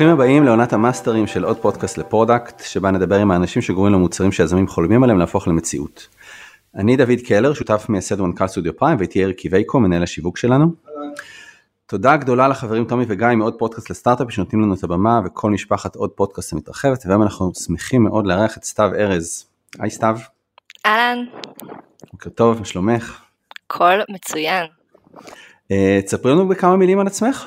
ברוכים הבאים לעונת המאסטרים של עוד פודקאסט ל product, שבה נדבר עם האנשים שגורמים למוצרים שיזמים חולמים עליהם להפוך למציאות. אני דוד קלר, שותף מייסד ומנכ"ל סטודיו פריים, ואיתי יאיר קיווייקו, מנהל השיווק שלנו. תודה גדולה לחברים תומי וגיא מעוד פודקאסט לסטארט-אפ שנותנים לנו את הבמה וכל משפחת עוד פודקאסט המתרחבת, והיום אנחנו שמחים מאוד לארח את סתיו ארז. היי סתיו. אהלן. בוקר טוב, מה שלומך? הכל מצוין. Uh, תספרי לנו בכמה מילים על עצמך.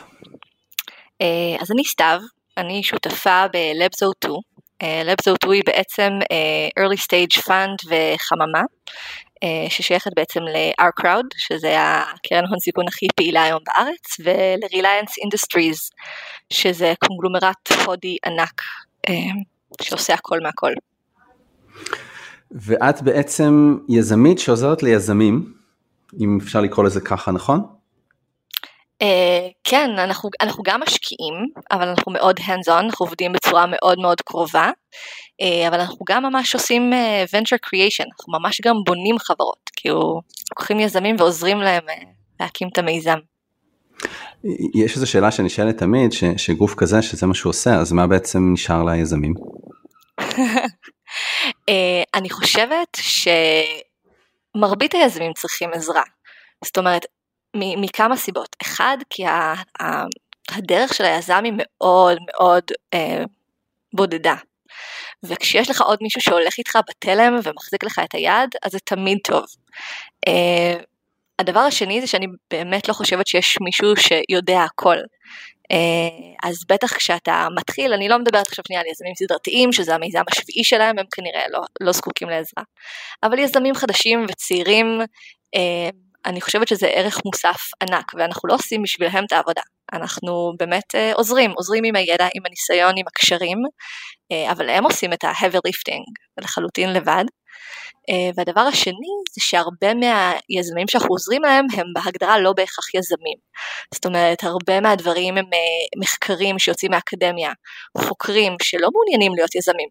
Uh, אז אני סתיו, אני שותפה ב-Labs 2 Uh, Labs 2 היא בעצם uh, early stage fund וחממה, uh, ששייכת בעצם ל-R Crowd, שזה הקרן הון סיכון הכי פעילה היום בארץ, ול-Reliance Industries, שזה קונגלומרט הודי ענק, שעושה הכל מהכל. ואת בעצם יזמית שעוזרת ליזמים, אם אפשר לקרוא לזה ככה, נכון? Uh, כן, אנחנו, אנחנו גם משקיעים, אבל אנחנו מאוד hands on, אנחנו עובדים בצורה מאוד מאוד קרובה, uh, אבל אנחנו גם ממש עושים uh, venture creation, אנחנו ממש גם בונים חברות, כאילו לוקחים יזמים ועוזרים להם uh, להקים את המיזם. יש איזו שאלה שנשאלת תמיד, ש, שגוף כזה, שזה מה שהוא עושה, אז מה בעצם נשאר ליזמים? uh, אני חושבת שמרבית היזמים צריכים עזרה. זאת אומרת, מכמה סיבות. אחד, כי ה, ה, הדרך של היזם היא מאוד מאוד אה, בודדה. וכשיש לך עוד מישהו שהולך איתך בתלם ומחזיק לך את היד, אז זה תמיד טוב. אה, הדבר השני זה שאני באמת לא חושבת שיש מישהו שיודע הכל. אה, אז בטח כשאתה מתחיל, אני לא מדברת עכשיו שנייה על יזמים סדרתיים, שזה המיזם השביעי שלהם, הם כנראה לא, לא זקוקים לעזרה. אבל יזמים חדשים וצעירים, אה, אני חושבת שזה ערך מוסף ענק, ואנחנו לא עושים בשבילם את העבודה. אנחנו באמת uh, עוזרים, עוזרים עם הידע, עם הניסיון, עם הקשרים, uh, אבל הם עושים את ה-heavy lifting לחלוטין לבד. Uh, והדבר השני זה שהרבה מהיזמים שאנחנו עוזרים להם הם בהגדרה לא בהכרח יזמים. זאת אומרת, הרבה מהדברים הם uh, מחקרים שיוצאים מהאקדמיה, חוקרים שלא מעוניינים להיות יזמים.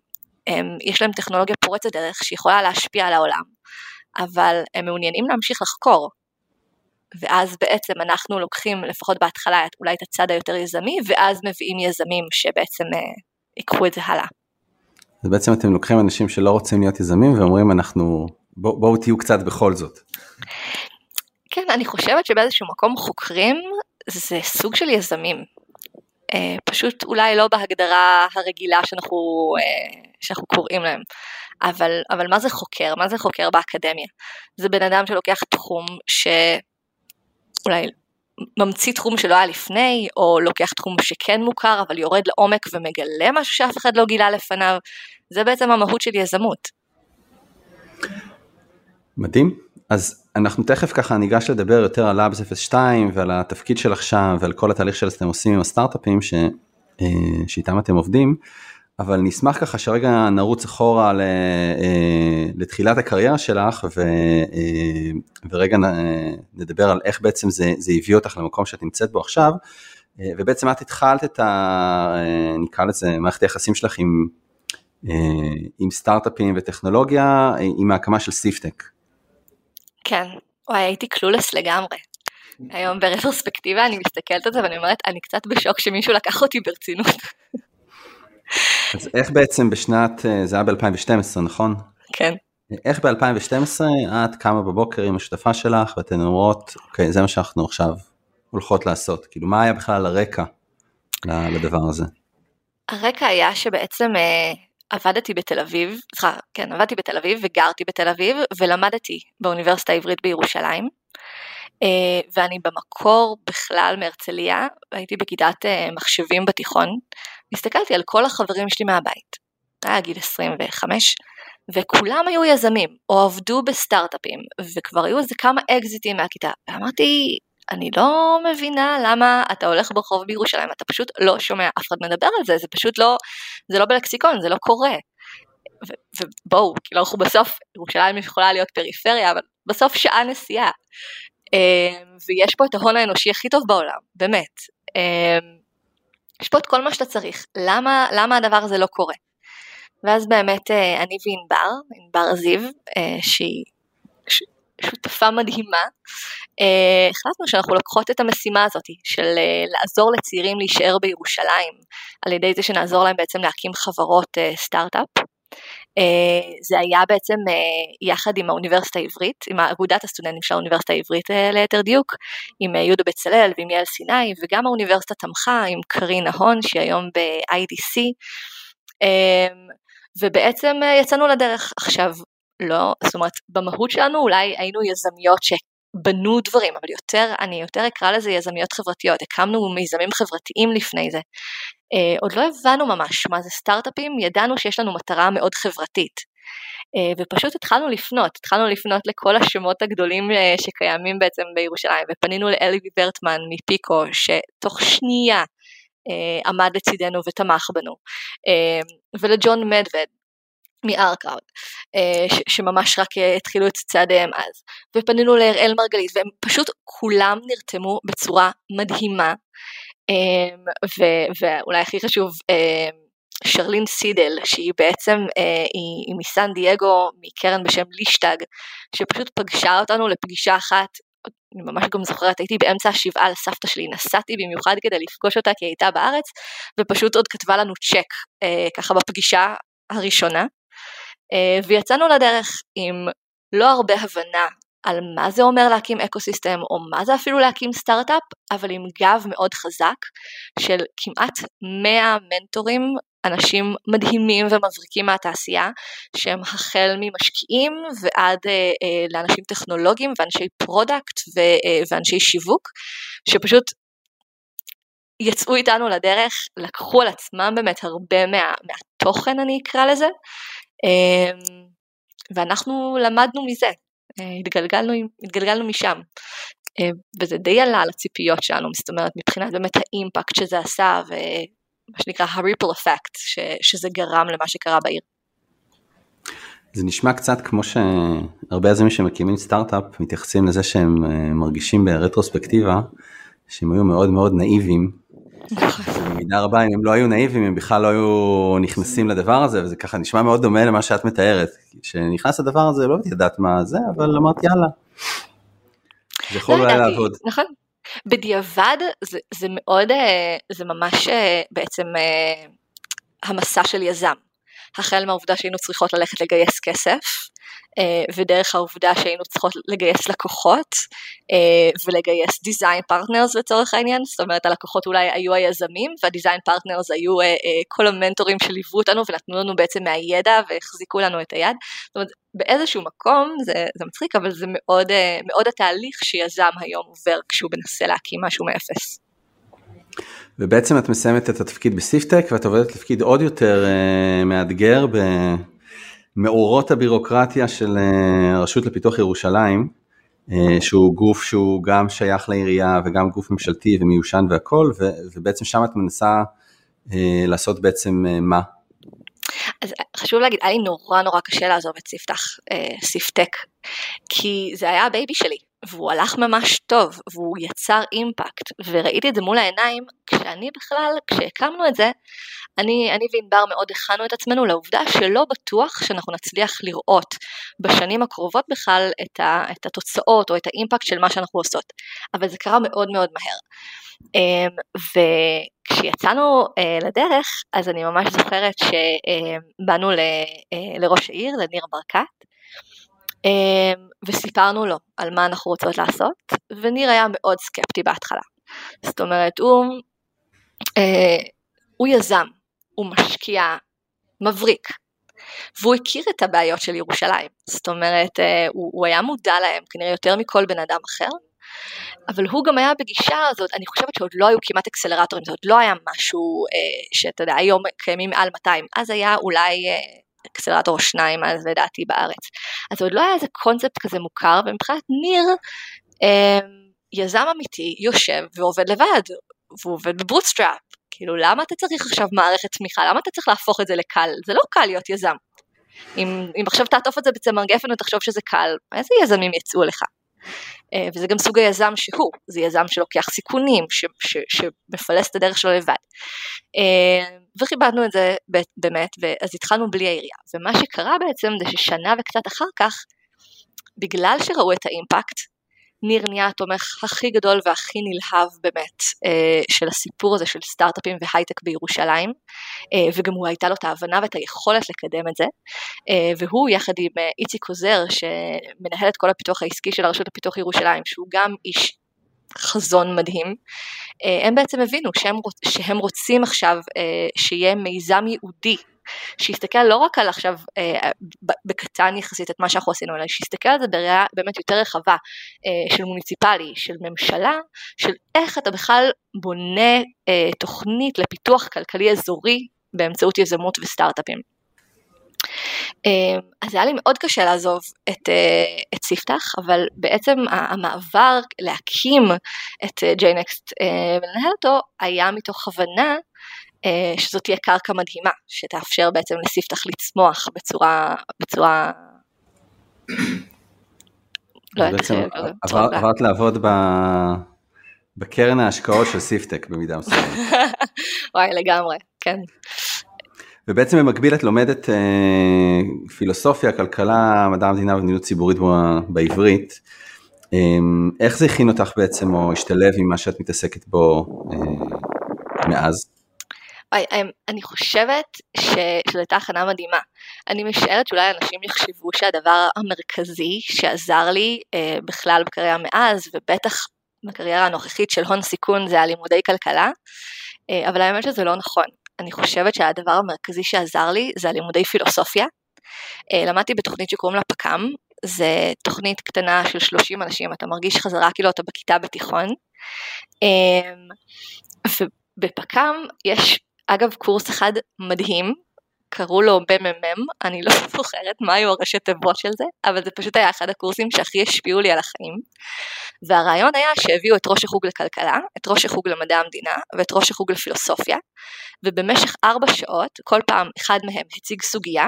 Um, יש להם טכנולוגיה פורצת דרך שיכולה להשפיע על העולם, אבל הם מעוניינים להמשיך לחקור, ואז בעצם אנחנו לוקחים לפחות בהתחלה אולי את הצד היותר יזמי, ואז מביאים יזמים שבעצם אה, ייקחו את זה הלאה. אז בעצם אתם לוקחים אנשים שלא רוצים להיות יזמים ואומרים אנחנו, בוא, בואו תהיו קצת בכל זאת. כן, אני חושבת שבאיזשהו מקום חוקרים זה סוג של יזמים. אה, פשוט אולי לא בהגדרה הרגילה שאנחנו, אה, שאנחנו קוראים להם. אבל, אבל מה זה חוקר? מה זה חוקר באקדמיה? זה בן אדם שלוקח תחום ש... אולי ממציא תחום שלא היה לפני, או לוקח תחום שכן מוכר, אבל יורד לעומק ומגלה משהו שאף אחד לא גילה לפניו, זה בעצם המהות של יזמות. מדהים. אז אנחנו תכף ככה ניגש לדבר יותר על Labs 02 ועל התפקיד שלך שם ועל כל התהליך שאתם עושים עם הסטארט-אפים ש... אה, שאיתם אתם עובדים. אבל נשמח ככה שרגע נרוץ אחורה אה, לתחילת הקריירה שלך ו, אה, ורגע נדבר על איך בעצם זה, זה הביא אותך למקום שאת נמצאת בו עכשיו. אה, ובעצם את התחלת את ה... נקרא לזה מערכת היחסים שלך עם, עם סטארט-אפים וטכנולוגיה, עם ההקמה של סיפטק. כן, וואי, הייתי קלולס לגמרי. היום ברפרספקטיבה אני מסתכלת על זה ואני אומרת, אני קצת בשוק שמישהו לקח אותי ברצינות. אז איך בעצם בשנת, אה, זה היה ב-2012 נכון? כן. איך ב-2012 את קמה בבוקר עם השותפה שלך ואתן אומרות, אוקיי, זה מה שאנחנו עכשיו הולכות לעשות, כאילו מה היה בכלל הרקע לדבר הזה? הרקע היה שבעצם אה, עבדתי בתל אביב, סליחה, כן, עבדתי בתל אביב וגרתי בתל אביב ולמדתי באוניברסיטה העברית בירושלים. אה, ואני במקור בכלל מהרצליה, הייתי בכיתת מחשבים בתיכון, הסתכלתי על כל החברים שלי מהבית, היה גיל 25, וכולם היו יזמים, או עבדו בסטארט-אפים, וכבר היו איזה כמה אקזיטים מהכיתה, ואמרתי, אני לא מבינה למה אתה הולך ברחוב בירושלים, אתה פשוט לא שומע אף אחד מדבר על זה, זה פשוט לא, זה לא בלקסיקון, זה לא קורה. ובואו, כאילו אנחנו בסוף, ירושלים יכולה להיות פריפריה, אבל בסוף שעה נסיעה. אמ, ויש פה את ההון האנושי הכי טוב בעולם, באמת. את כל מה שאתה צריך, למה, למה הדבר הזה לא קורה? ואז באמת אה, אני וענבר, ענבר זיו, אה, שהיא שותפה מדהימה, אה, החלטנו שאנחנו לוקחות את המשימה הזאת של לעזור לצעירים להישאר בירושלים, על ידי זה שנעזור להם בעצם להקים חברות סטארט-אפ. אה, זה היה בעצם אה, יחד עם האוניברסיטה העברית, עם אגודת הסטודנטים של האוניברסיטה העברית אה, ליתר דיוק, עם יהודה בצלאל ועם יעל סיני, וגם האוניברסיטה תמכה עם קרין ההון שהיא היום ב-IDC, ובעצם יצאנו לדרך עכשיו. לא, זאת אומרת, במהות שלנו אולי היינו יזמיות שבנו דברים, אבל יותר, אני יותר אקרא לזה יזמיות חברתיות, הקמנו מיזמים חברתיים לפני זה. Uh, עוד לא הבנו ממש מה זה סטארט-אפים, ידענו שיש לנו מטרה מאוד חברתית. Uh, ופשוט התחלנו לפנות, התחלנו לפנות לכל השמות הגדולים uh, שקיימים בעצם בירושלים, ופנינו לאלי ברטמן מפיקו, שתוך שנייה uh, עמד לצידנו ותמך בנו, uh, ולג'ון מדווד, מארקראוד, שממש רק התחילו את צעדיהם אז, ופנינו לאראל מרגלית, והם פשוט כולם נרתמו בצורה מדהימה, אמ, ואולי הכי חשוב, אמ, שרלין סידל, שהיא בעצם, אה, היא, היא מסן דייגו, מקרן בשם לישטג, שפשוט פגשה אותנו לפגישה אחת, אני ממש גם זוכרת, הייתי באמצע השבעה לסבתא שלי, נסעתי במיוחד כדי לפגוש אותה כי היא הייתה בארץ, ופשוט עוד כתבה לנו צ'ק, אה, ככה בפגישה הראשונה, אה, ויצאנו לדרך עם לא הרבה הבנה על מה זה אומר להקים ecosystem, או מה זה אפילו להקים סטארט-אפ, אבל עם גב מאוד חזק של כמעט 100 מנטורים, אנשים מדהימים ומבריקים מהתעשייה, שהם החל ממשקיעים ועד אה, אה, לאנשים טכנולוגיים ואנשי product ו, אה, ואנשי שיווק, שפשוט יצאו איתנו לדרך, לקחו על עצמם באמת הרבה מה, מהתוכן אני אקרא לזה, אה, ואנחנו למדנו מזה, אה, התגלגלנו, התגלגלנו משם. אה, וזה די עלה על הציפיות שלנו, זאת אומרת מבחינת באמת האימפקט שזה עשה ומה שנקרא effect ש, שזה גרם למה שקרה בעיר. זה נשמע קצת כמו שהרבה יזמים שמקימים סטארט-אפ מתייחסים לזה שהם אה, מרגישים ברטרוספקטיבה שהם היו מאוד מאוד נאיבים במידה רבה אם הם לא היו נאיבים הם בכלל לא היו נכנסים לדבר הזה וזה ככה נשמע מאוד דומה למה שאת מתארת. כשנכנס לדבר הזה לא ידעת מה זה אבל אמרתי יאללה. זה יכול אולי לעבוד. נכון. בדיעבד זה, זה מאוד אה, זה ממש אה, בעצם אה, המסע של יזם. החל מהעובדה שהיינו צריכות ללכת לגייס כסף אה, ודרך העובדה שהיינו צריכות לגייס לקוחות אה, ולגייס design partners לצורך העניין, זאת אומרת הלקוחות אולי היו היזמים והdesign partners היו אה, כל המנטורים שליוו אותנו ונתנו לנו בעצם מהידע והחזיקו לנו את היד, זאת אומרת באיזשהו מקום זה, זה מצחיק אבל זה מאוד, מאוד התהליך שיזם היום עובר כשהוא מנסה להקים משהו מאפס. ובעצם את מסיימת את התפקיד בסיפטק ואת עובדת תפקיד עוד יותר uh, מאתגר במאורות הבירוקרטיה של uh, הרשות לפיתוח ירושלים, uh, שהוא גוף שהוא גם שייך לעירייה וגם גוף ממשלתי ומיושן והכל, ו, ובעצם שם את מנסה אה, לעשות בעצם אה, מה? אז חשוב להגיד, היה לי נורא נורא קשה לעזוב את ספתח, ספטק, כי זה היה ה baby שלי, והוא הלך ממש טוב, והוא יצר impact, וראיתי את זה מול העיניים, כשאני בכלל, כשהקמנו את זה, אני, אני וענבר מאוד הכנו את עצמנו לעובדה שלא בטוח שאנחנו נצליח לראות בשנים הקרובות בכלל את, ה, את התוצאות או את ה impact של מה שאנחנו עושות, אבל זה קרה מאוד מאוד מהר. אמ, וכשיצאנו אה, לדרך, אז אני ממש זוכרת שבאנו אה, לראש העיר, לניר ברקת, וסיפרנו לו על מה אנחנו רוצות לעשות, וניר היה מאוד סקפטי בהתחלה. זאת אומרת, הוא, אה, הוא יזם, הוא משקיע מבריק, והוא הכיר את הבעיות של ירושלים, זאת אומרת, אה, הוא, הוא היה מודע להם כנראה יותר מכל בן אדם אחר, אבל הוא גם היה בגישה הזאת, אני חושבת שעוד לא היו כמעט אקסלרטורים, זה עוד לא היה משהו אה, שאתה יודע, היום קיימים מעל 200, אז היה אולי אה, אקסלרטור או שניים אז לדעתי בארץ. אז עוד לא היה איזה קונספט כזה מוכר, ומבחינת ניר, אה, יזם אמיתי יושב ועובד לבד, והוא עובד ב bootstrap, כאילו למה אתה צריך עכשיו מערכת תמיכה, למה אתה צריך להפוך את זה לקל, זה לא קל להיות יזם. אם, אם עכשיו תעטוף את זה בצמר גפן ותחשוב שזה קל, איזה יזמים יצאו לך? אה, וזה גם סוג היזם שהוא, זה יזם שלוקח סיכונים, ש, ש, שמפלס את הדרך שלו לבד. וכיבדנו את זה באמת, ואז התחלנו בלי העירייה. ומה שקרה בעצם זה ששנה וקצת אחר כך, בגלל שראו את האימפקט, ניר נהיה התומך הכי גדול והכי נלהב באמת אה, של הסיפור הזה של סטארט-אפים והייטק בירושלים, אה, וגם הוא הייתה לו את ההבנה ואת היכולת לקדם את זה, אה, והוא יחד עם איציק עוזר שמנהל את כל הפיתוח העסקי של הרשות לפיתוח ירושלים, שהוא גם איש חזון מדהים, הם בעצם הבינו שהם, שהם רוצים עכשיו שיהיה מיזם ייעודי שיסתכל לא רק על עכשיו אה, בקטן יחסית את מה שאנחנו עשינו, אלא שיסתכל על זה בראייה באמת יותר רחבה אה, של מוניציפלי, של ממשלה, של איך אתה בכלל בונה אה, תוכנית לפיתוח כלכלי אזורי באמצעות יזמות וסטארט-אפים. אה, אז היה לי מאוד קשה לעזוב את, אה, את ספתח, אבל בעצם המעבר להקים את ג'יינקסט אה, ולנהל אותו היה מתוך הבנה אה, שזאת תהיה קרקע מדהימה, שתאפשר בעצם לספתח לצמוח בצורה, בצורה... לא יודעת, עברת לעבוד ב... בקרן ההשקעות של סיפטק במידה מסוימת. וואי, לגמרי, כן. ובעצם במקביל את לומדת אה, פילוסופיה, כלכלה, מדע המדינה ומדיניות ציבורית בעברית. אה, איך זה הכין אותך בעצם, או השתלב עם מה שאת מתעסקת בו אה, מאז? אני חושבת שזו הייתה הכנה מדהימה. אני משערת שאולי אנשים יחשבו שהדבר המרכזי שעזר לי אה, בכלל בקריירה מאז, ובטח בקריירה הנוכחית של הון סיכון זה הלימודי כלכלה, אה, אבל האמת שזה לא נכון. אני חושבת שהדבר המרכזי שעזר לי זה הלימודי פילוסופיה. אה, למדתי בתוכנית שקוראים לה פק"ם, זה תוכנית קטנה של 30 אנשים, אתה מרגיש חזרה כאילו אתה בכיתה בתיכון. אה, ובפק"ם יש אגב, קורס אחד מדהים, קראו לו בממם, אני לא זוכרת מה היו הראשי תיבות של זה, אבל זה פשוט היה אחד הקורסים שהכי השפיעו לי על החיים. והרעיון היה שהביאו את ראש החוג לכלכלה, את ראש החוג למדע המדינה ואת ראש החוג לפילוסופיה, ובמשך ארבע שעות, כל פעם אחד מהם הציג סוגיה,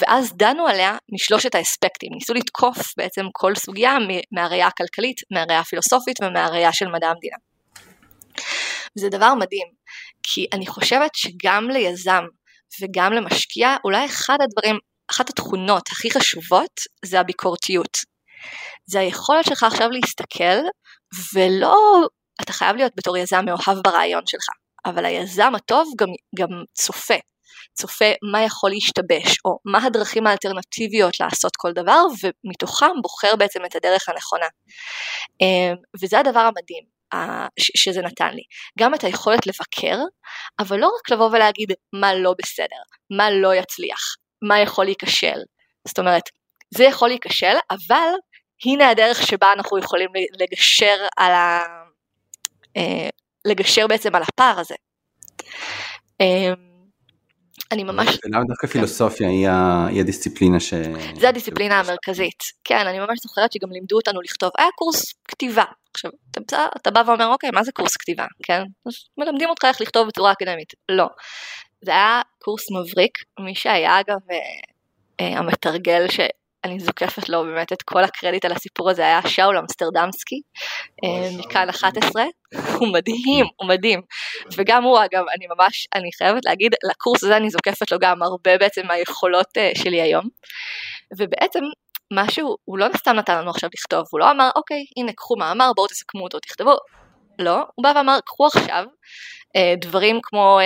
ואז דנו עליה משלושת האספקטים, ניסו לתקוף בעצם כל סוגיה מהראייה הכלכלית, מהראייה הפילוסופית ומהראייה של מדע המדינה. זה דבר מדהים, כי אני חושבת שגם ליזם וגם למשקיע, אולי אחד הדברים, אחת התכונות הכי חשובות זה הביקורתיות. זה היכולת שלך עכשיו להסתכל, ולא, אתה חייב להיות בתור יזם מאוהב ברעיון שלך, אבל היזם הטוב גם, גם צופה. צופה מה יכול להשתבש, או מה הדרכים האלטרנטיביות לעשות כל דבר, ומתוכם בוחר בעצם את הדרך הנכונה. אמ, וזה הדבר המדהים. שזה נתן לי. גם את היכולת לבקר, אבל לא רק לבוא ולהגיד מה לא בסדר, מה לא יצליח, מה יכול להיכשל. זאת אומרת, זה יכול להיכשל, אבל הנה הדרך שבה אנחנו יכולים לגשר על ה... אה, לגשר בעצם על הפער הזה. אמ, אני ממש... למה דווקא פילוסופיה היא הדיסציפלינה ש... זה הדיסציפלינה המרכזית. כן, אני ממש זוכרת שגם לימדו אותנו לכתוב, היה קורס כתיבה. עכשיו, אתה, אתה בא ואומר, אוקיי, מה זה קורס כתיבה, כן? אז מלמדים אותך איך לכתוב בצורה אקדמית. לא. זה היה קורס מבריק, מי שהיה אגב אה, אה, המתרגל ש... אני זוקפת לו באמת את כל הקרדיט על הסיפור הזה, היה שאול אמסטרדמסקי אה, מכאן 11, הוא מדהים, הוא מדהים, וגם הוא אגב, אני ממש, אני חייבת להגיד, לקורס הזה אני זוקפת לו גם הרבה בעצם מהיכולות אה, שלי היום, ובעצם משהו, הוא לא סתם נתן לנו עכשיו לכתוב, הוא לא אמר אוקיי, הנה קחו מאמר, בואו תסכמו אותו, תכתבו, לא, הוא בא ואמר קחו עכשיו אה, דברים כמו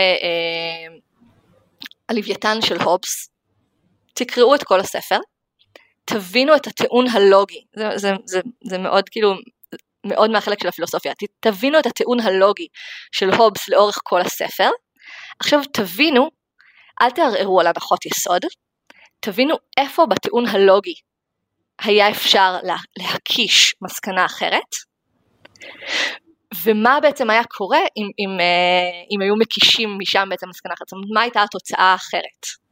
הלוויתן של הובס, תקראו את כל הספר, תבינו את הטיעון הלוגי, זה, זה, זה, זה מאוד כאילו, מאוד מהחלק של הפילוסופיה, תבינו את הטיעון הלוגי של הובס לאורך כל הספר, עכשיו תבינו, אל תערערו על הנחות יסוד, תבינו איפה בטיעון הלוגי היה אפשר לה, להקיש מסקנה אחרת, ומה בעצם היה קורה אם, אם, אה, אם היו מקישים משם בעצם מסקנה אחרת, זאת אומרת מה הייתה התוצאה האחרת.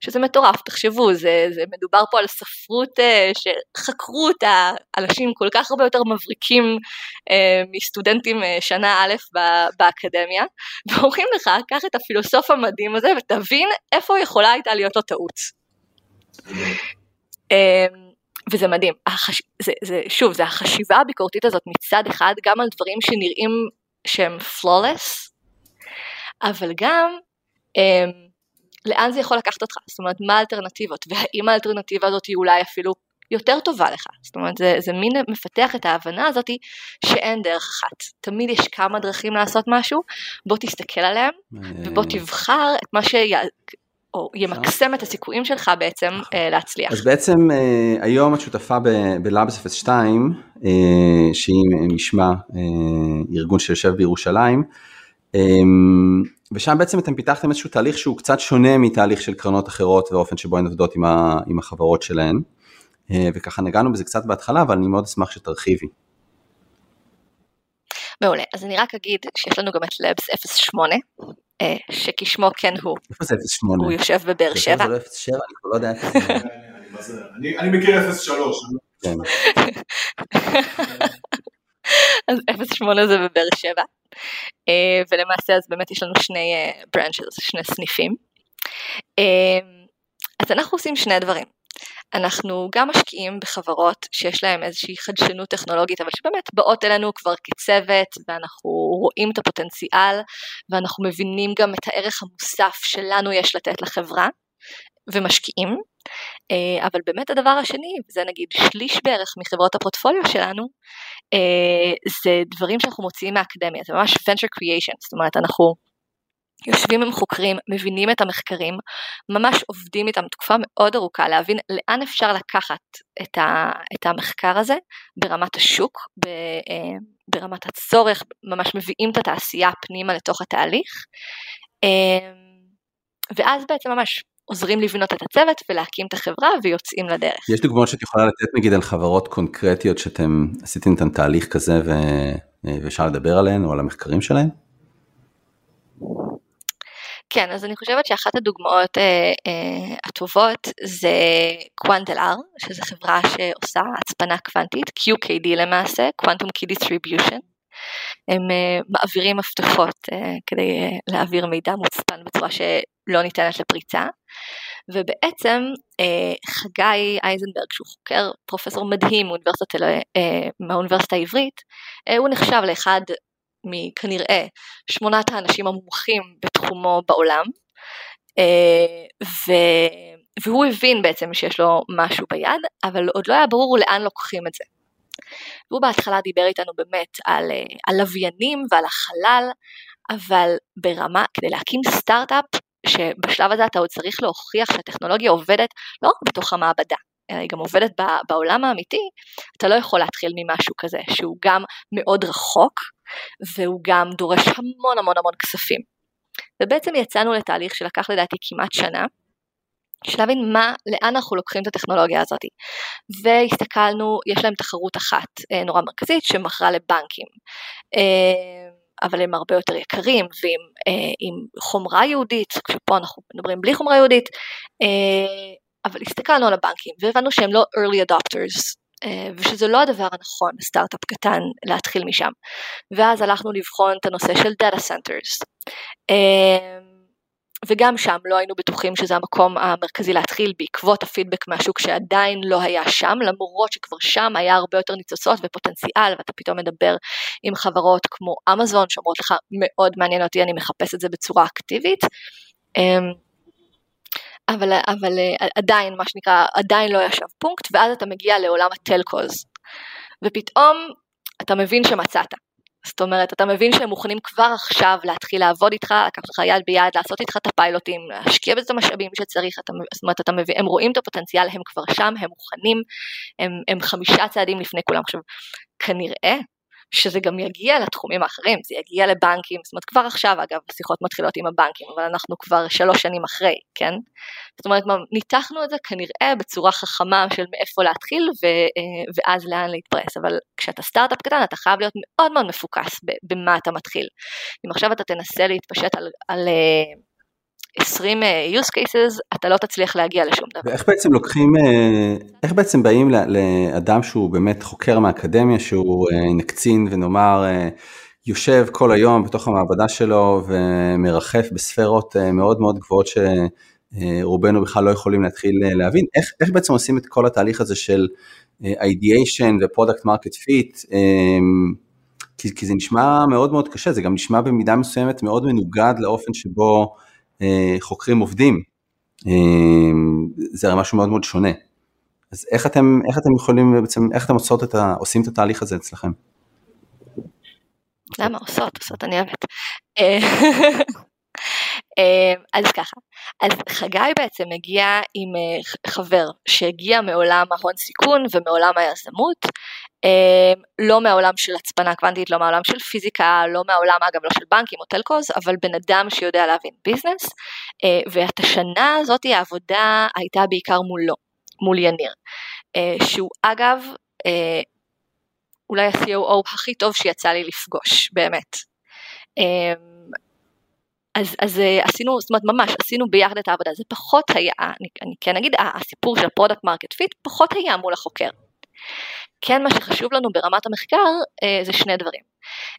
שזה מטורף, תחשבו, זה, זה מדובר פה על ספרות uh, שחקרו אותה אנשים כל כך הרבה יותר מבריקים uh, מסטודנטים שנה א' באקדמיה, ואומרים לך, קח את הפילוסוף המדהים הזה ותבין איפה יכולה הייתה להיות לו טעות. Um, וזה מדהים, החש... זה, זה, שוב, זה החשיבה הביקורתית הזאת מצד אחד גם על דברים שנראים שהם flawless, אבל גם um, לאן זה יכול לקחת אותך, זאת אומרת מה האלטרנטיבות, והאם האלטרנטיבה הזאת היא אולי אפילו יותר טובה לך, זאת אומרת זה, זה מין מפתח את ההבנה הזאת שאין דרך אחת, תמיד יש כמה דרכים לעשות משהו, בוא תסתכל עליהם ובוא תבחר את מה ש... או ימקסם את הסיכויים שלך בעצם uh, להצליח. אז בעצם uh, היום את שותפה בלאבס 02, uh, שהיא משמע uh, ארגון שיושב בירושלים, ושם בעצם אתם פיתחתם איזשהו תהליך שהוא קצת שונה מתהליך של קרנות אחרות והאופן שבו הן עובדות עם, החברות שלהן, וככה נגענו בזה קצת בהתחלה, אבל אני מאוד אשמח שתרחיבי. מעולה, אז אני רק אגיד שיש לנו גם את לבס 08, אה, שכשמו כן הוא. איפה זה 08? הוא יושב בבאר שבע. זה לא 07? אני כבר לא יודע. אני מכיר 03. כן. אז 08 זה בבאר שבע, אה, ולמעשה אז באמת יש לנו שני ברנצ'ס, אה, שני סניפים. אז אנחנו עושים שני דברים. אנחנו גם משקיעים בחברות שיש להן איזושהי חדשנות טכנולוגית, אבל שבאמת באות אלינו כבר כצוות, ואנחנו רואים את הפוטנציאל, ואנחנו מבינים גם את הערך המוסף שלנו יש לתת לחברה, ומשקיעים. אה, אבל באמת הדבר השני, זה נגיד שליש בערך מחברות הפורטפוליו שלנו, אה, זה דברים שאנחנו מוציאים מהאקדמיה, זה ממש venture creation, זאת אומרת אנחנו יושבים עם חוקרים, מבינים את המחקרים, ממש עובדים איתם תקופה מאוד ארוכה להבין לאן אפשר לקחת את, ה, את המחקר הזה ברמת השוק, ב, אה, ברמת הצורך, ממש מביאים את התעשייה פנימה לתוך התהליך, אה, ואז בעצם ממש עוזרים לבנות את הצוות ולהקים את החברה ויוצאים לדרך. יש דוגמאות שאת יכולה לתת נגיד על חברות קונקרטיות שאתם עשיתם איתן תהליך כזה. אה, ואפשר לדבר עליהן או על המחקרים שלהן? כן, אז אני חושבת שאחת הדוגמאות אה, אה, הטובות זה קוונטל-R, שזו חברה שעושה הצפנה קוונטית, QKD למעשה, Quantum Key Distribution. הם אה, מעבירים מפתחות אה, כדי אה, להעביר מידע מוצפן בצורה שלא ניתנת לפריצה. ובעצם אה, חגי אייזנברג, שהוא חוקר, פרופסור מדהים מאוניברסיטת, אה, מהאוניברסיטה העברית, אה, הוא נחשב לאחד מכנראה שמונת האנשים המומחים בתחומו בעולם, אה, ו... והוא הבין בעצם שיש לו משהו ביד, אבל עוד לא היה ברור לאן לוקחים את זה. והוא בהתחלה דיבר איתנו באמת על, אה, על לוויינים ועל החלל, אבל ברמה, כדי להקים סטארט-אפ, שבשלב הזה אתה עוד צריך להוכיח שהטכנולוגיה עובדת לא רק בתוך המעבדה, אלא היא גם עובדת בעולם האמיתי, אתה לא יכול להתחיל ממשהו כזה שהוא גם מאוד רחוק והוא גם דורש המון המון המון כספים. ובעצם יצאנו לתהליך שלקח לדעתי כמעט שנה, של להבין מה, לאן אנחנו לוקחים את הטכנולוגיה הזאת. והסתכלנו, יש להם תחרות אחת אה, נורא מרכזית שמכרה לבנקים. אה, אבל הם הרבה יותר יקרים ועם אה, חומרה יהודית, כשפה אנחנו מדברים בלי חומרה יהודית, אבל הסתכלנו על הבנקים והבנו שהם לא early adopters אה, ושזה לא הדבר הנכון סטארט-אפ קטן להתחיל משם. ואז הלכנו לבחון את הנושא של data centers. אה, וגם שם לא היינו בטוחים שזה המקום המרכזי להתחיל בעקבות הפידבק מהשוק שעדיין לא היה שם, למרות שכבר שם היה הרבה יותר ניצוצות ופוטנציאל, ואתה פתאום מדבר עם חברות כמו אמזון שאומרות לך מאוד מעניין אותי, אני מחפש את זה בצורה אקטיבית. אבל, אבל אה, עדיין, מה שנקרא, עדיין לא ישב פונקט, ואז אתה מגיע לעולם הטלקוז, ופתאום אתה מבין שמצאת. זאת אומרת, אתה מבין שהם מוכנים כבר עכשיו להתחיל לעבוד איתך, לקחת לך יד ביד, לעשות איתך את הפיילוטים, להשקיע בזה את המשאבים שצריך, אתה, זאת אומרת, אתה מבין, הם רואים את הפוטנציאל, הם כבר שם, הם מוכנים, הם, הם חמישה צעדים לפני כולם. עכשיו, כנראה שזה גם יגיע לתחומים האחרים, זה יגיע לבנקים, זאת אומרת כבר עכשיו אגב השיחות מתחילות עם הבנקים, אבל אנחנו כבר שלוש שנים אחרי, כן? זאת אומרת ניתחנו את זה כנראה בצורה חכמה של מאיפה להתחיל ו, אה, ואז לאן להתפרס, אבל כשאתה סטארט-אפ קטן אתה חייב להיות מאוד מאוד מפוקס במה אתה מתחיל. אם עכשיו אתה תנסה להתפשט על, על, אה, 20 use cases, אתה לא תצליח להגיע לשום דבר. ואיך בעצם לוקחים, איך בעצם באים לאדם שהוא באמת חוקר מהאקדמיה, שהוא נקצין ונאמר, יושב כל היום בתוך המעבדה שלו ומרחף בספרות מאוד מאוד גבוהות שרובנו בכלל לא יכולים להתחיל להבין, איך, איך בעצם עושים את כל התהליך הזה של ideation ו-product market fit, כי, כי זה נשמע מאוד מאוד קשה, זה גם נשמע במידה מסוימת מאוד מנוגד לאופן שבו אה, חוקרים עובדים, אה, זה הרי משהו מאוד מאוד שונה. אז איך אתם, איך אתם יכולים בעצם, איך אתם עושות את ה, עושים את התהליך הזה אצלכם? למה עושות? עושות אני אוהבת. אה, אז ככה, אז חגי בעצם הגיע עם אה, חבר שהגיע מעולם ההון סיכון ומעולם היזמות, אה, לא מהעולם של הצפנה קוונטית, לא מהעולם של פיזיקה, לא מהעולם אגב לא של בנקים או telcos, אבל בן אדם שיודע להבין business, ואת השנה הזאת העבודה הייתה בעיקר מולו, מול יניר, שהוא אגב אולי ה-COO הכי טוב שיצא לי לפגוש, באמת. אז, אז אה, עשינו, זאת אומרת ממש עשינו ביחד את העבודה, זה פחות היה, אני, אני כן אגיד, הסיפור של product market fit פחות היה מול החוקר. כן מה שחשוב לנו ברמת המחקר אה, זה שני דברים.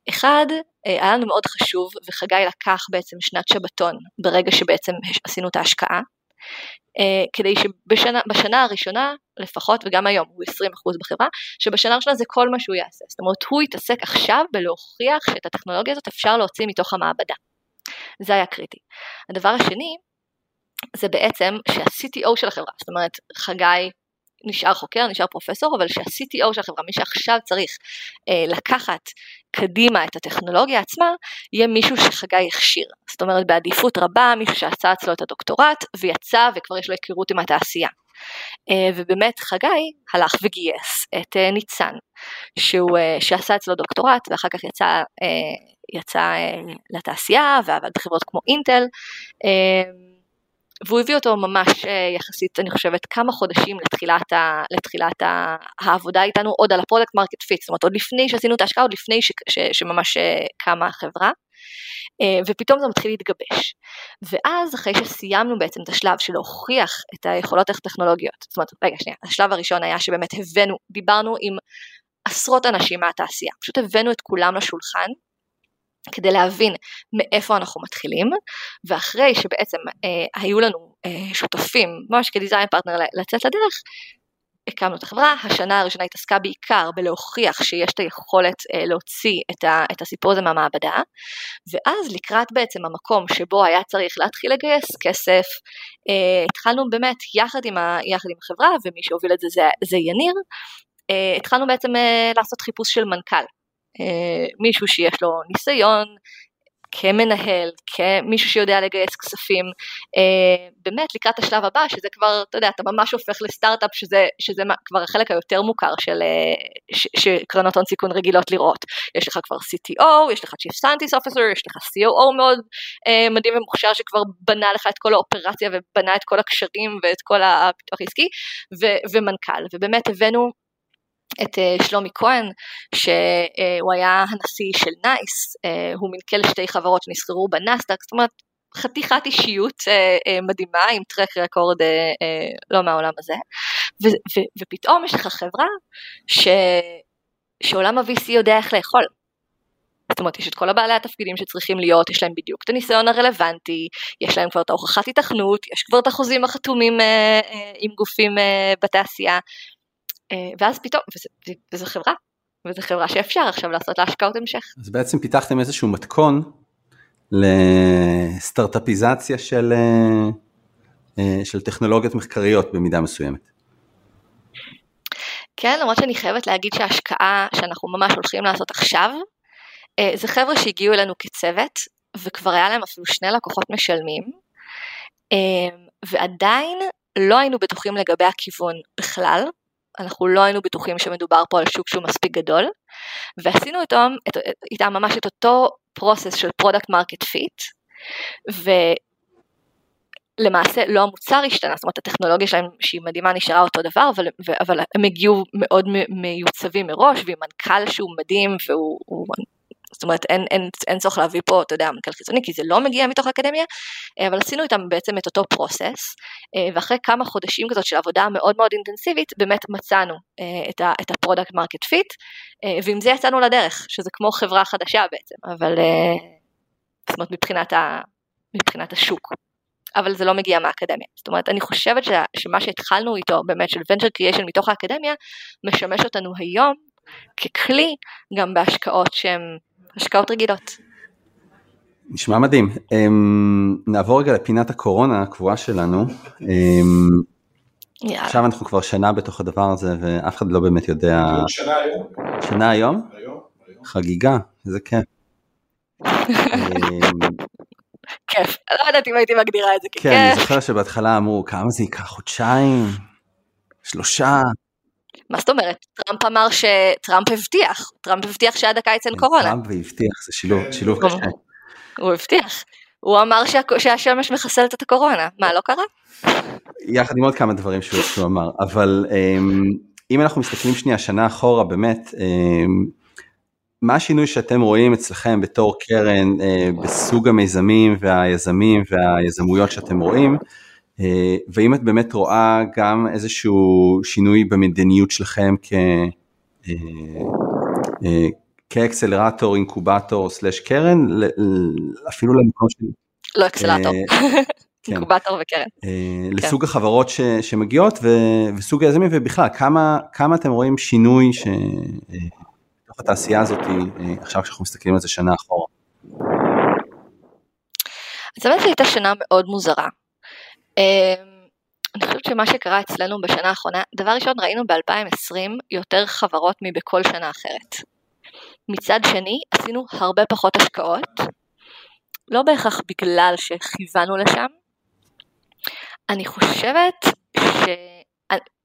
אחד, אה, היה לנו מאוד חשוב וחגי לקח בעצם שנת שבתון ברגע שבעצם עשינו את ההשקעה, אה, כדי שבשנה הראשונה לפחות וגם היום הוא 20% בחברה, שבשנה הראשונה זה כל מה שהוא יעשה. זאת אומרת הוא יתעסק עכשיו בלהוכיח שאת הטכנולוגיה הזאת אפשר להוציא מתוך המעבדה. זה היה קריטי. הדבר השני זה בעצם שה-CTO של החברה, זאת אומרת חגי נשאר חוקר, נשאר פרופסור, אבל שה-CTO של החברה, מי שעכשיו צריך אה, לקחת קדימה את הטכנולוגיה עצמה, יהיה מישהו שחגי הכשיר. זאת אומרת בעדיפות רבה, מישהו שעשה אצלו את הדוקטורט ויצא וכבר יש לו היכרות עם התעשייה. אה, ובאמת חגי הלך וגייס את אה, ניצן, שהוא, אה, שעשה אצלו דוקטורט ואחר כך יצא אה, יצא אה, לתעשייה ועבד בחברות כמו אינטל אה, והוא הביא אותו ממש אה, יחסית אני חושבת כמה חודשים לתחילת, ה, לתחילת ה, העבודה איתנו עוד על ה product market fit, זאת אומרת עוד לפני שעשינו את ההשקעה, עוד לפני ש, ש, שממש קמה החברה ופתאום זה מתחיל להתגבש. ואז אחרי שסיימנו בעצם את השלב של להוכיח את היכולות הטכנולוגיות, זאת אומרת רגע שנייה, השלב הראשון היה שבאמת הבאנו, דיברנו עם עשרות אנשים מהתעשייה, פשוט הבאנו את כולם לשולחן כדי להבין מאיפה אנחנו מתחילים, ואחרי שבעצם אה, היו לנו אה, שותפים, ממש כדיזיין פרטנר לצאת לדרך, הקמנו את החברה, השנה הראשונה התעסקה בעיקר בלהוכיח שיש את היכולת אה, להוציא את, ה, את הסיפור הזה מהמעבדה, ואז לקראת בעצם המקום שבו היה צריך להתחיל לגייס כסף, אה, התחלנו באמת יחד עם, ה, יחד עם החברה, ומי שהוביל את זה זה, זה יניר, אה, התחלנו בעצם אה, לעשות חיפוש של מנכ"ל. אה, מישהו שיש לו ניסיון כמנהל, כמישהו שיודע לגייס כספים, אה, באמת לקראת השלב הבא, שזה כבר, אתה יודע, אתה ממש הופך לסטארט-אפ, שזה, שזה כבר החלק היותר מוכר של, אה, שקרנות הון סיכון רגילות לראות. יש לך כבר CTO, יש לך Chief Scientist Officer, יש לך COO מאוד מדהים ומוכשר שכבר בנה לך את כל האופרציה ובנה את כל הקשרים ואת כל הפיתוח העסקי, ומנכ"ל, ובאמת הבאנו את אה, שלומי כהן, שהוא היה הנשיא של נייס, אה, הוא מנכ"ל לשתי חברות שנסחרו בנסדק, זאת אומרת חתיכת אישיות אה, מדהימה עם טרק רקורד לא מהעולם הזה, ו, ופתאום יש לך חברה ש, שעולם ה-VC יודע איך לאכול. זאת אומרת, יש את כל הבעלי התפקידים שצריכים להיות, יש להם בדיוק את הניסיון הרלוונטי, יש להם כבר את ההוכחת התכנות, יש כבר את החוזים החתומים אה, אה, עם גופים אה, בתעשייה, ואז פתאום, וזו חברה, וזו חברה שאפשר עכשיו לעשות לה השקעות המשך. אז בעצם פיתחתם איזשהו מתכון לסטארטאפיזציה של, אה, אה, של טכנולוגיות מחקריות במידה מסוימת. כן, למרות שאני חייבת להגיד שההשקעה שאנחנו ממש הולכים לעשות עכשיו, זה חבר'ה שהגיעו אלינו כצוות, וכבר היה להם אפילו שני לקוחות משלמים, ועדיין לא היינו בטוחים לגבי הכיוון בכלל, אנחנו לא היינו בטוחים שמדובר פה על שוק שהוא מספיק גדול, ועשינו איתם, איתם ממש את אותו process של product market fit, ולמעשה לא המוצר השתנה, זאת אומרת הטכנולוגיה שלהם שהיא מדהימה נשארה אותו דבר, אבל, אבל הם הגיעו מאוד מיוצבים מראש, ועם מנכ"ל שהוא מדהים, והוא זאת אומרת אין, אין, אין צורך להביא פה, אתה יודע, מנכ"ל חיצוני, כי זה לא מגיע מתוך האקדמיה, אה, אבל עשינו איתם בעצם את אותו process, אה, ואחרי כמה חודשים כזאת של עבודה מאוד מאוד אינטנסיבית, באמת מצאנו אה, את, ה, את ה product market fit, ועם זה יצאנו לדרך, שזה כמו חברה חדשה בעצם, אבל זאת אומרת מבחינת, ה, מבחינת השוק. אבל זה לא מגיע מהאקדמיה. זאת אומרת, אני חושבת ש, שמה שהתחלנו איתו באמת של venture creation מתוך האקדמיה, משמש אותנו היום ככלי גם בהשקעות שהן השקעות רגילות. נשמע מדהים. Um, נעבור רגע לפינת הקורונה הקבועה שלנו. Um, יאללה. עכשיו אנחנו כבר שנה בתוך הדבר הזה ואף אחד לא באמת יודע. שנה היום. שנה היום? היום. חגיגה, איזה כיף. כיף, לא יודעת אם הייתי מגדירה את זה ככיף. כן, אני זוכר שבהתחלה אמרו כמה זה ייקח חודשיים, שלושה. מה זאת אומרת? טראמפ אמר שטראמפ הבטיח, טראמפ הבטיח שעד הקיץ אין קורונה. טראמפ והבטיח, זה שילוב, שילוב קשה. הוא הבטיח. הוא אמר שהשמש מחסלת את הקורונה, מה לא קרה? יחד עם עוד כמה דברים שהוא אמר, אבל אמ, אם אנחנו מסתכלים שנייה שנה אחורה באמת, אמ, מה השינוי שאתם רואים אצלכם בתור קרן אה, בסוג המיזמים והיזמים והיזמויות שאתם רואים, ואם את באמת רואה גם איזשהו שינוי במדיניות שלכם כ... אה, אה, כאקסלרטור, אינקובטור סלאש קרן, אפילו למקום של... לא אקסלרטור, כן. אינקובטור וקרן. לסוג כן. החברות ש, שמגיעות וסוג היזמים ובכלל, כמה, אתם רואים שינוי ש, בתוך התעשייה הזאת עכשיו כשאנחנו מסתכלים על זה שנה אחורה? אז באמת הייתה שנה מאוד מוזרה. אמ, אני חושבת שמה שקרה אצלנו בשנה האחרונה, דבר ראשון ראינו ב-2020 יותר חברות מבכל שנה אחרת. מצד שני עשינו הרבה פחות השקעות, לא בהכרח בגלל שכיוונו לשם. אני חושבת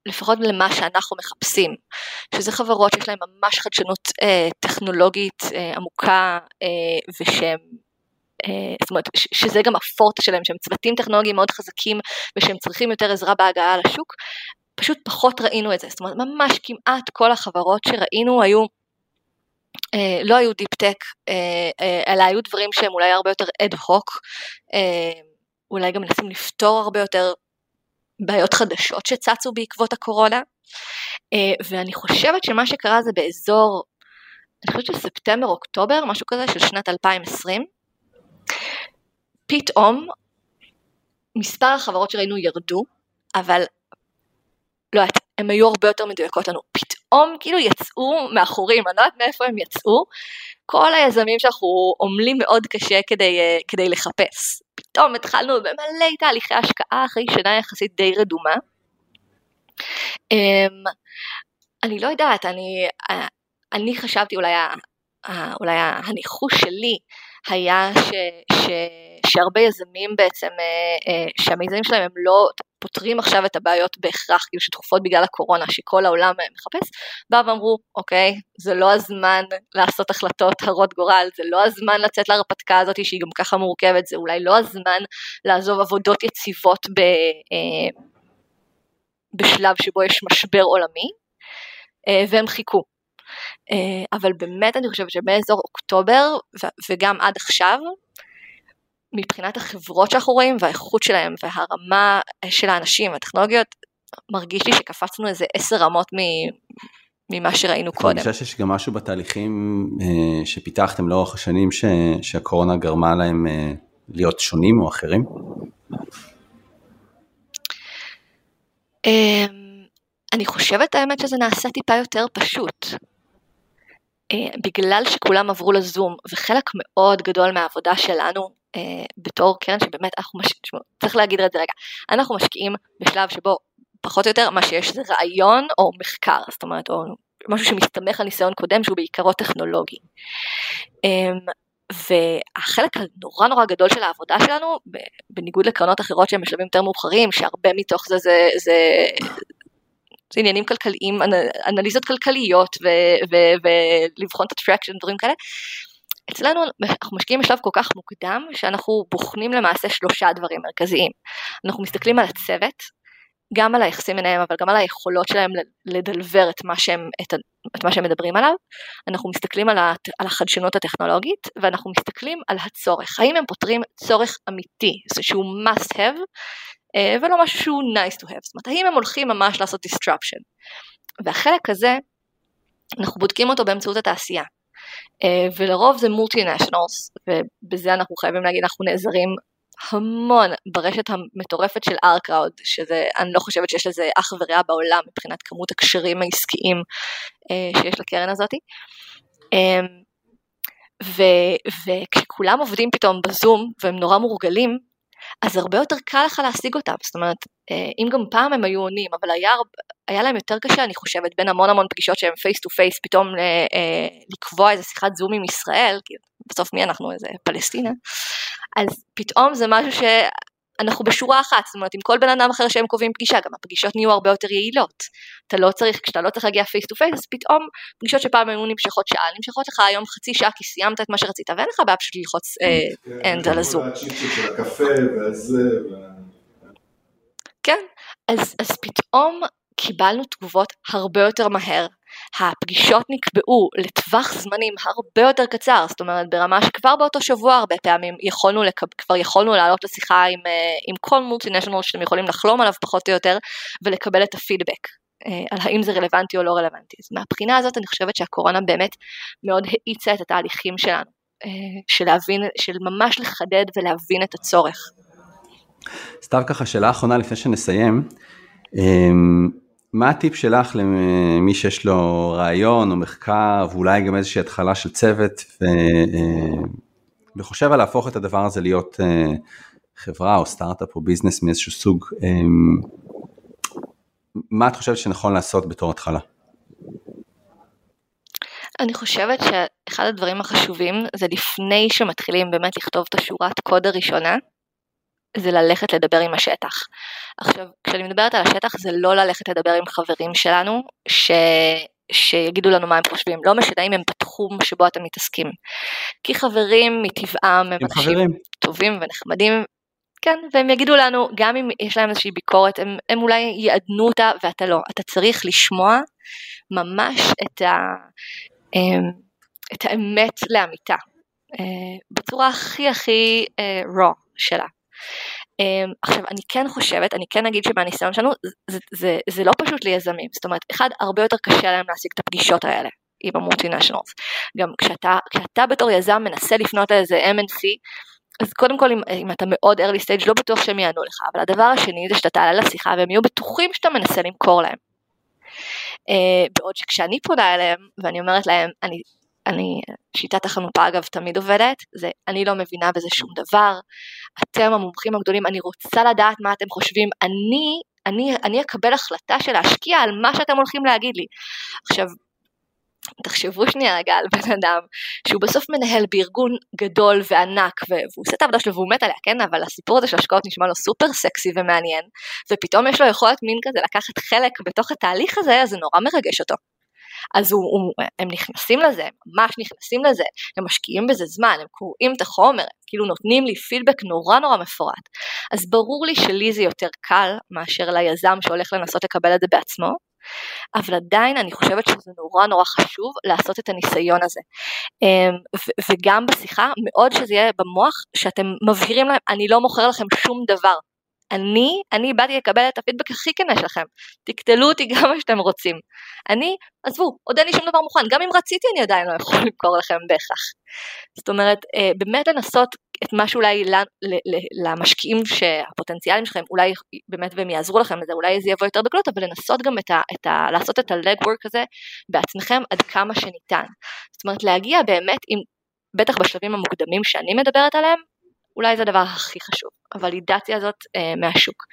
שלפחות למה שאנחנו מחפשים, שזה חברות שיש להן ממש חדשנות אה, טכנולוגית אה, עמוקה אה, ושהן זאת אומרת, שזה גם הפורטה שלהם, שהם צוותים טכנולוגיים מאוד חזקים ושהם צריכים יותר עזרה בהגעה לשוק, פשוט פחות ראינו את זה, זאת אומרת ממש כמעט כל החברות שראינו היו, אה, לא היו דיפ טק, אה, אלא היו דברים שהם אולי הרבה יותר אד הוק, אולי גם מנסים לפתור הרבה יותר בעיות חדשות שצצו בעקבות הקורונה, ואני חושבת שמה שקרה זה באזור, אני חושבת שספטמבר אוקטובר, משהו כזה של שנת 2020, פתאום מספר החברות שראינו ירדו, אבל לא יודעת, הן היו הרבה יותר מדויקות לנו. פתאום כאילו יצאו מאחורים, אני לא יודעת מאיפה הם יצאו, כל היזמים שאנחנו עמלים מאוד קשה כדי, אה, כדי לחפש. פתאום התחלנו במלא תהליכי השקעה אחרי שנה יחסית די רדומה. אמ, אני לא יודעת, אני, אה, אני חשבתי אולי, אולי הניחוש שלי היה ש, ש, שהרבה יזמים בעצם, אה, אה, שהמיזמים שלהם הם לא פותרים עכשיו את הבעיות בהכרח, כאילו שדחופות בגלל הקורונה, שכל העולם אה, מחפש, באו ואמרו, אוקיי, זה לא הזמן לעשות החלטות הרות גורל, זה לא הזמן לצאת להרפתקה הזאת שהיא גם ככה מורכבת, זה אולי לא הזמן לעזוב עבודות יציבות ב, בשלב שבו יש משבר עולמי, והם חיכו. אה, אבל באמת אני חושבת שבאזור אוקטובר וגם עד עכשיו, מבחינת החברות שאנחנו רואים והאיכות שלהם והרמה של האנשים והטכנולוגיות, מרגיש לי שקפצנו איזה עשר רמות ממה שראינו קודם. אני חושב שיש גם משהו בתהליכים אה, שפיתחתם לאורך השנים ש, שהקורונה גרמה להם אה, להיות שונים או אחרים? אני חושבת האמת שזה נעשה טיפה יותר פשוט. אה, בגלל שכולם עברו לזום, וחלק מאוד גדול מהעבודה שלנו אה, בתור קרן שבאמת אנחנו משקיעים, צריך להגיד את זה רגע, אנחנו משקיעים בשלב שבו פחות או יותר מה שיש זה רעיון או מחקר, זאת אומרת, או משהו שמסתמך על ניסיון קודם שהוא בעיקרו טכנולוגי. אה, והחלק הנורא נורא גדול של העבודה שלנו, בניגוד לקרנות אחרות שהן בשלבים יותר מאוחרים, שהרבה מתוך זה זה, זה, זה עניינים כלכליים, אנליזות כלכליות ולבחון את הטרקשן, דברים כאלה. אצלנו אנחנו משקיעים בשלב כל כך מוקדם שאנחנו בוחנים למעשה שלושה דברים מרכזיים. אנחנו מסתכלים על הצוות, גם על היחסים ביניהם, אבל גם על היכולות שלהם לדלבר את מה שהם, את, את מה שהם מדברים עליו. אנחנו מסתכלים על, הת, על החדשנות הטכנולוגית, ואנחנו מסתכלים על הצורך. האם הם פותרים צורך אמיתי, שהוא must have, ולא משהו שהוא nice to have. זאת אומרת, האם הם הולכים ממש לעשות disruption. והחלק הזה, אנחנו בודקים אותו באמצעות התעשייה. אה, ולרוב זה מולטי-נשיונלס, ובזה אנחנו חייבים להגיד, אנחנו נעזרים המון ברשת המטורפת של OurCrowd, שזה, אני לא חושבת שיש לזה אח ורע בעולם מבחינת כמות הקשרים העסקיים אה, שיש לקרן הזאתי. אה, וכשכולם עובדים פתאום בזום והם נורא מורגלים, אז הרבה יותר קל לך להשיג אותם, זאת אומרת, אה, אם גם פעם הם היו עונים, אבל היה, היה להם יותר קשה, אני חושבת, בין המון המון פגישות שהם face to face, פתאום אה, אה, לקבוע איזה שיחת זום עם ישראל, כי בסוף מי אנחנו, איזה פלסטינה, אז פתאום זה משהו ש... אנחנו בשורה אחת, זאת אומרת עם כל בן אדם אחר שהם קובעים פגישה, גם הפגישות נהיו הרבה יותר יעילות. אתה לא צריך, כשאתה לא צריך להגיע face to face, אז פתאום פגישות שפעם היו נמשכות שעה, נמשכות לך היום חצי שעה כי סיימת את מה שרצית, ואין לך בעיה פשוט ללחוץ end על הזום. כן, אז, אז פתאום קיבלנו תגובות הרבה יותר מהר, הפגישות נקבעו לטווח זמנים הרבה יותר קצר, זאת אומרת ברמה שכבר באותו שבוע הרבה פעמים יכולנו, כבר יכולנו לעלות לשיחה עם, אה, עם כל מולטינשיונל שאתם יכולים לחלום עליו פחות או יותר ולקבל את הפידבק אה, על האם זה רלוונטי או לא רלוונטי. אז מהבחינה הזאת אני חושבת שהקורונה באמת מאוד האיצה את התהליכים שלנו, אה, של להבין, של ממש לחדד ולהבין את הצורך. סתיו ככה שאלה אחרונה לפני שנסיים. מה הטיפ שלך למי שיש לו רעיון או מחקר ואולי גם איזושהי התחלה של צוות ו... אה, וחושב על להפוך את הדבר הזה להיות אה, חברה או סטארט-אפ או ביזנס מאיזשהו סוג, אה, מה את חושבת שנכון לעשות בתור התחלה? אני חושבת שאחד הדברים החשובים זה לפני שמתחילים באמת לכתוב את השורת קוד הראשונה, זה ללכת לדבר עם השטח. עכשיו, כשאני מדברת על השטח זה לא ללכת לדבר עם חברים שלנו, ש... שיגידו לנו מה הם חושבים, לא משנה אם הם בתחום שבו אתם מתעסקים. כי חברים מטבעם הם אנשים חברים. טובים ונחמדים, כן, והם יגידו לנו, גם אם יש להם איזושהי ביקורת, הם, הם אולי יעדנו אותה ואתה לא. אתה צריך לשמוע ממש את, ה, אמ, את האמת לאמיתה, אה, בצורה הכי הכי אה, raw שלה. Um, עכשיו אני כן חושבת, אני כן אגיד שמהניסיון שלנו זה, זה, זה, זה לא פשוט ליזמים, זאת אומרת אחד הרבה יותר קשה להם להשיג את הפגישות האלה עם המולטינשיונלס, גם כשאתה, כשאתה בתור יזם מנסה לפנות לאיזה MNC אז קודם כל אם, אם אתה מאוד early stage לא בטוח שהם יענו לך, אבל הדבר השני זה שאתה תעלה לשיחה והם יהיו בטוחים שאתה מנסה למכור להם. Uh, בעוד שכשאני פונה אליהם ואני אומרת להם אני אני, שיטת החנופה אגב תמיד עובדת, זה אני לא מבינה בזה שום דבר, אתם המומחים הגדולים, אני רוצה לדעת מה אתם חושבים, אני, אני, אני אקבל החלטה של להשקיע על מה שאתם הולכים להגיד לי. עכשיו, תחשבו שנייה רגע על בן אדם שהוא בסוף מנהל בארגון גדול וענק והוא עושה את העבודה שלו והוא מת עליה, כן? אבל הסיפור הזה של השקעות נשמע לו סופר סקסי ומעניין ופתאום יש לו יכולת מין כזה לקחת חלק בתוך התהליך הזה, אז זה נורא מרגש אותו. אז הוא, הוא, הם נכנסים לזה, הם ממש נכנסים לזה, הם משקיעים בזה זמן, הם קוראים את החומר, הם כאילו נותנים לי פידבק נורא נורא מפורט. אז ברור לי שלי זה יותר קל מאשר ליזם שהולך לנסות לקבל את זה בעצמו, אבל עדיין אני חושבת שזה נורא נורא חשוב לעשות את הניסיון הזה. אמ, וגם בשיחה, מאוד שזה יהיה במוח, שאתם מבהירים להם, אני לא מוכר לכם שום דבר. אני, אני באתי לקבל את הפידבק הכי כנה שלכם, תקטלו אותי גם מה שאתם רוצים. אני, עזבו, עוד אין לי שום דבר מוכן, גם אם רציתי אני עדיין לא יכול למכור לכם בהכרח. זאת אומרת, אה, באמת לנסות את מה שאולי למשקיעים שהפוטנציאלים שלכם, אולי באמת והם יעזרו לכם לזה, אולי זה יבוא יותר בקלות, אבל לנסות גם את ה, את ה, לעשות את וורק הזה בעצמכם עד כמה שניתן. זאת אומרת, להגיע באמת עם, בטח בשלבים המוקדמים שאני מדברת עליהם, אולי זה הדבר הכי חשוב, הוולידציה הזאת אה, מהשוק.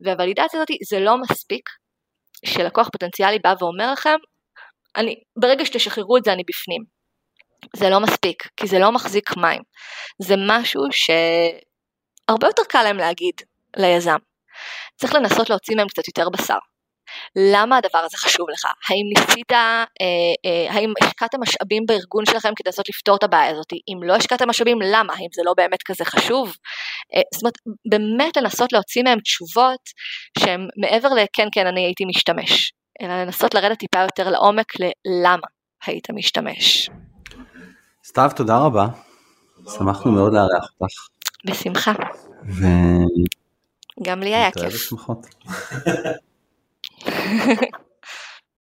והוולידציה הזאת זה לא מספיק שלקוח פוטנציאלי בא ואומר לכם, אני, ברגע שתשחררו את זה אני בפנים. זה לא מספיק, כי זה לא מחזיק מים. זה משהו שהרבה יותר קל להם להגיד ליזם. צריך לנסות להוציא מהם קצת יותר בשר. למה הדבר הזה חשוב לך? האם ניסית, אה, אה, האם השקעת משאבים בארגון שלכם כדי לנסות לפתור את הבעיה הזאת? אם לא השקעת משאבים, למה? האם זה לא באמת כזה חשוב? אה, זאת אומרת, באמת לנסות להוציא מהם תשובות שהן מעבר לכן כן אני הייתי משתמש, אלא לנסות לרדת טיפה יותר לעומק ללמה היית משתמש. סתיו, תודה רבה. שמחנו מאוד לארח אותך. בשמחה. ו... גם לי היה כיף. 呵呵呵。